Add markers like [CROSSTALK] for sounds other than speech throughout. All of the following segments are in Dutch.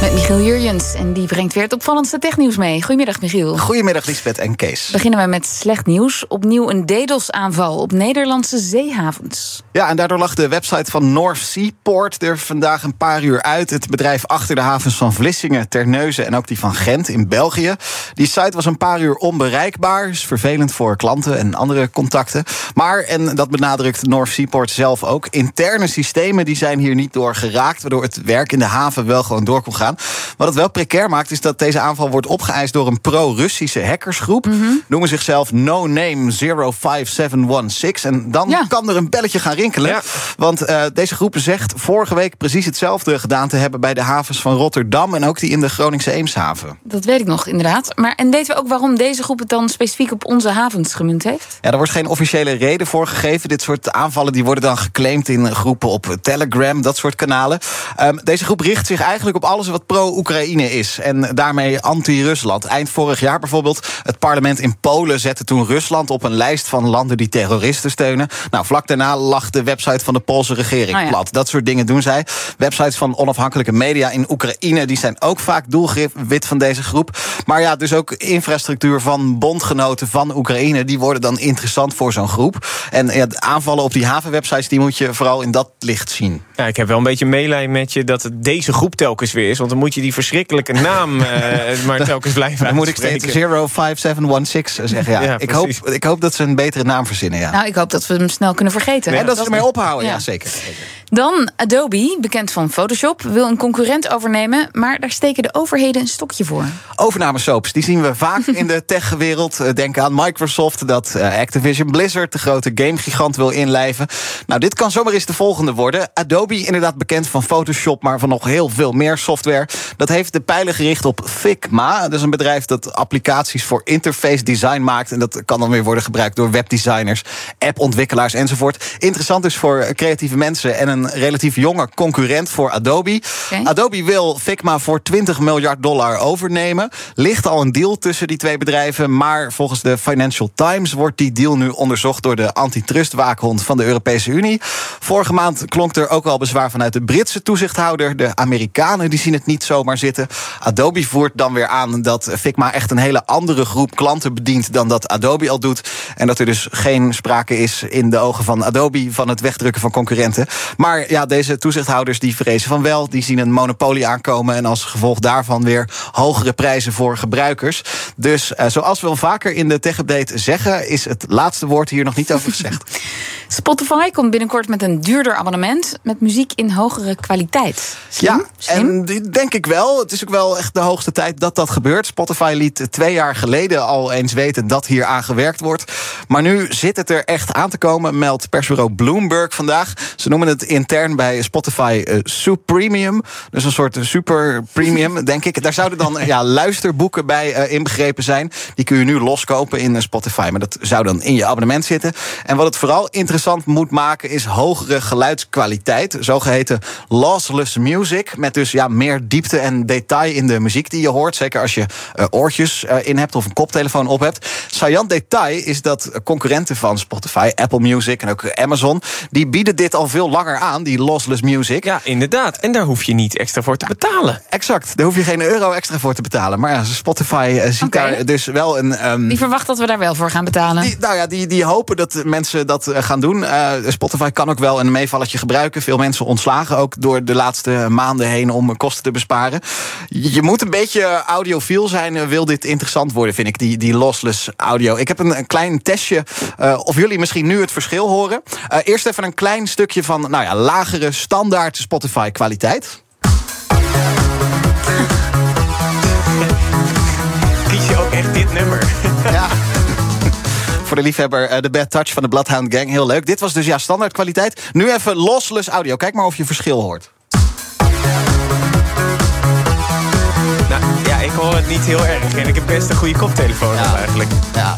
Met Michiel Jurjens. En die brengt weer het opvallendste technieuws mee. Goedemiddag, Michiel. Goedemiddag, Lisbeth en Kees. Beginnen we met slecht nieuws. Opnieuw een DDoS-aanval op Nederlandse zeehavens. Ja, en daardoor lag de website van North Seaport er vandaag een paar uur uit. Het bedrijf achter de havens van Vlissingen, Terneuzen en ook die van Gent in België. Die site was een paar uur onbereikbaar. Is vervelend voor klanten en andere contacten. Maar, en dat benadrukt North Seaport zelf ook, interne systemen die zijn hier niet door geraakt. Waardoor het werk in de haven wel gewoon door kon gaan. Wat het wel precair maakt, is dat deze aanval wordt opgeëist door een pro-Russische hackersgroep. Noemen zichzelf No Name 05716. En dan Ja. kan er een belletje gaan rinkelen. Want eh, deze groep zegt vorige week precies hetzelfde gedaan te hebben bij de havens van Rotterdam en ook die in de Groningse Eemshaven. Dat weet ik nog, inderdaad. Maar, en weten we ook waarom deze groep het dan specifiek op onze havens gemunt heeft? Ja, er wordt geen officiële reden voor gegeven. Dit soort aanvallen die worden dan geclaimd in groepen op Telegram, dat soort kanalen. Ehm, deze groep richt zich eigenlijk op alles wat pro-Oekraïne is. En daarmee anti-Rusland. Eind vorig jaar bijvoorbeeld, het parlement in Polen zette toen Rusland op een lijst van landen die terroristen steunen. Nou, vlak daarna lag de website van de Poolse regering Oh ja. plat. Dat soort dingen doen zij. Websites van onafhankelijke media in Oekraïne, die zijn ook vaak doelwit van deze groep. Maar ja, dus ook infrastructuur van bondgenoten van Oekraïne, die worden dan interessant voor zo'n groep. En ja, de aanvallen op die havenwebsites, die moet je vooral in dat licht zien. Ja, ik heb wel een beetje meelij met je dat het deze groep telkens weer is. Want dan moet je die verschrikkelijke naam [LAUGHS] eh, maar telkens blijven Dan moet ik steeds 05716 zeggen. Ja. Ja, ik, hoop, ik hoop dat ze een betere naam verzinnen. Ja. Nou, ik hoop dat we hem snel kunnen vergeten. en dat ze ermee ophouden, ja, Ja. zeker. Dan Adobe, bekend van Photoshop, wil een concurrent overnemen. Maar daar steken de overheden een stokje voor. Overnamesoaps, die zien we vaak [LAUGHS] in de techwereld. Eh, Denk aan Microsoft, dat eh, Activision Blizzard, de grote gamegigant, wil inlijven. Nou, dit kan zomaar eens de volgende worden. Adobe, inderdaad bekend van Photoshop, maar van nog heel veel meer software. Dat heeft de pijlen gericht op Figma. Dat is een bedrijf dat applicaties voor interface design maakt. En dat kan dan weer worden gebruikt door webdesigners, appontwikkelaars enzovoort. Interessant dus voor creatieve mensen en een relatief jonge concurrent voor Adobe. Adobe wil Figma voor 20 miljard dollar overnemen. Ligt al een deal tussen die twee bedrijven. Maar volgens de Financial Times wordt die deal nu onderzocht door de antitrustwaakhond van de Europese Unie. Vorige maand klonk er ook al bezwaar vanuit de Britse toezichthouder. De Amerikanen die zien het niet zomaar zitten. Adobe voert dan weer aan dat Figma echt een hele andere groep klanten bedient dan dat Adobe al doet. En dat er dus geen sprake is in de ogen van Adobe van het wegdrukken van concurrenten. Maar ja, deze toezichthouders die vrezen van wel. Die zien een monopolie aankomen en als gevolg daarvan weer hogere prijzen voor gebruikers. Dus eh, zoals we wel vaker in de Tech Update zeggen, is het laatste woord hier nog niet over gezegd. [LAUGHS] Spotify komt binnenkort met een duurder abonnement met muziek in hogere kwaliteit. Slim? Ja, Slim? en denk ik wel. Het is ook wel echt de hoogste tijd dat dat gebeurt. Spotify liet twee jaar geleden al eens weten dat hier aan gewerkt wordt. Maar nu zit het er echt aan te komen, meldt persbureau Bloomberg vandaag. Ze noemen het intern bij Spotify eh, Supremium. Dus een soort super premium, [LAUGHS] denk ik. Daar zouden dan ja, luisterboeken bij eh, inbegrepen zijn. Die kun je nu loskopen in eh, Spotify. Maar dat zou dan in je abonnement zitten. En wat het vooral interessant moet maken, is hogere geluidskwaliteit. Zogeheten lossless music. Met dus ja, meer diepte en detail in de muziek die je hoort. Zeker als je eh, oortjes eh, in hebt of een koptelefoon op hebt. Saillant detail is dat concurrenten van Spotify, Apple Music en ook Amazon. die bieden dit al veel langer aan, die lossless music. Ja, inderdaad. En daar hoef je niet extra voor te betalen. Exact, daar hoef je geen euro extra voor te betalen. Maar ja, Spotify eh, ziet daar dus wel een. ehm, Die verwacht dat we daar wel voor gaan betalen. die, nou ja, die, die hopen dat mensen dat eh, gaan doen. Eh, Spotify kan ook wel een meevalletje gebruiken. Veel mensen ontslagen ook door de laatste maanden heen om kosten te besparen. Je moet een beetje audiofiel zijn, eh, wil dit interessant worden, vind ik, die, die lossless audio. Ik heb een, een klein testje, eh, of jullie misschien nu het verschil horen. Eerst even een klein stukje van nou ja, lagere standaard Spotify kwaliteit. Kies je ook echt dit nummer? Ja. Voor de liefhebber, eh, de Bad Touch van de Bloodhound Gang. Heel leuk. Dit was dus ja, standaard kwaliteit. Nu even lossless audio. Kijk maar of je verschil hoort. nou, ja, ik hoor het niet heel erg. En ik heb best een goede koptelefoon Ja. eigenlijk. Ja.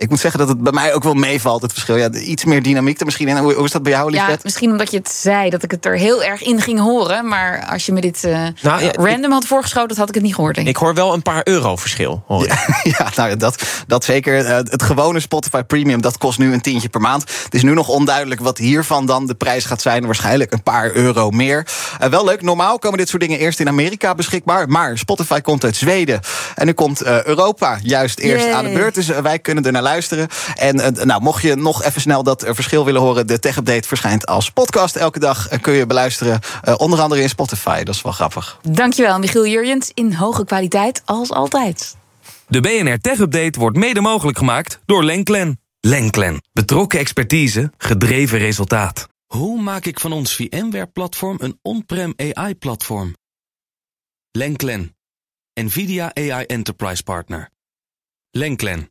Ik moet zeggen dat het bij mij ook wel meevalt, het verschil. Ja, iets meer dynamiek er misschien in. Hoe, hoe is dat bij jou, Ja, Lisbeth? misschien omdat je het zei dat ik het er heel erg in ging horen. Maar als je me dit eh, Nou, ja, random had voorgeschoten, had ik het niet gehoord. Denk ik. Ik hoor wel een paar euro verschil. Hoor. [LAUGHS] Ja, nou ja, dat, dat zeker. Eh, Het gewone Spotify Premium, dat kost nu een tientje per maand. Het is nu nog onduidelijk wat hiervan dan de prijs gaat zijn. Waarschijnlijk een paar euro meer. Eh, wel leuk, normaal komen dit soort dingen eerst in Amerika beschikbaar. Maar Spotify komt uit Zweden. En nu komt eh, Europa juist eerst Yay. aan de beurt. Dus wij kunnen er naar luisteren. En eh, nou, mocht je nog even snel dat eh, verschil willen horen... de Tech Update verschijnt als podcast elke dag. En kun je beluisteren, eh, onder andere in Spotify. Dat is wel grappig. Dankjewel, Michiel Jurjens. In hoge kwaliteit, als altijd. De BNR Tech Update wordt mede mogelijk gemaakt door Lenklen. Lenklen. Betrokken expertise, gedreven resultaat. Hoe maak ik van ons VMware-platform een on-prem AI-platform? Lenklen. NVIDIA AI Enterprise Partner. Lenklen.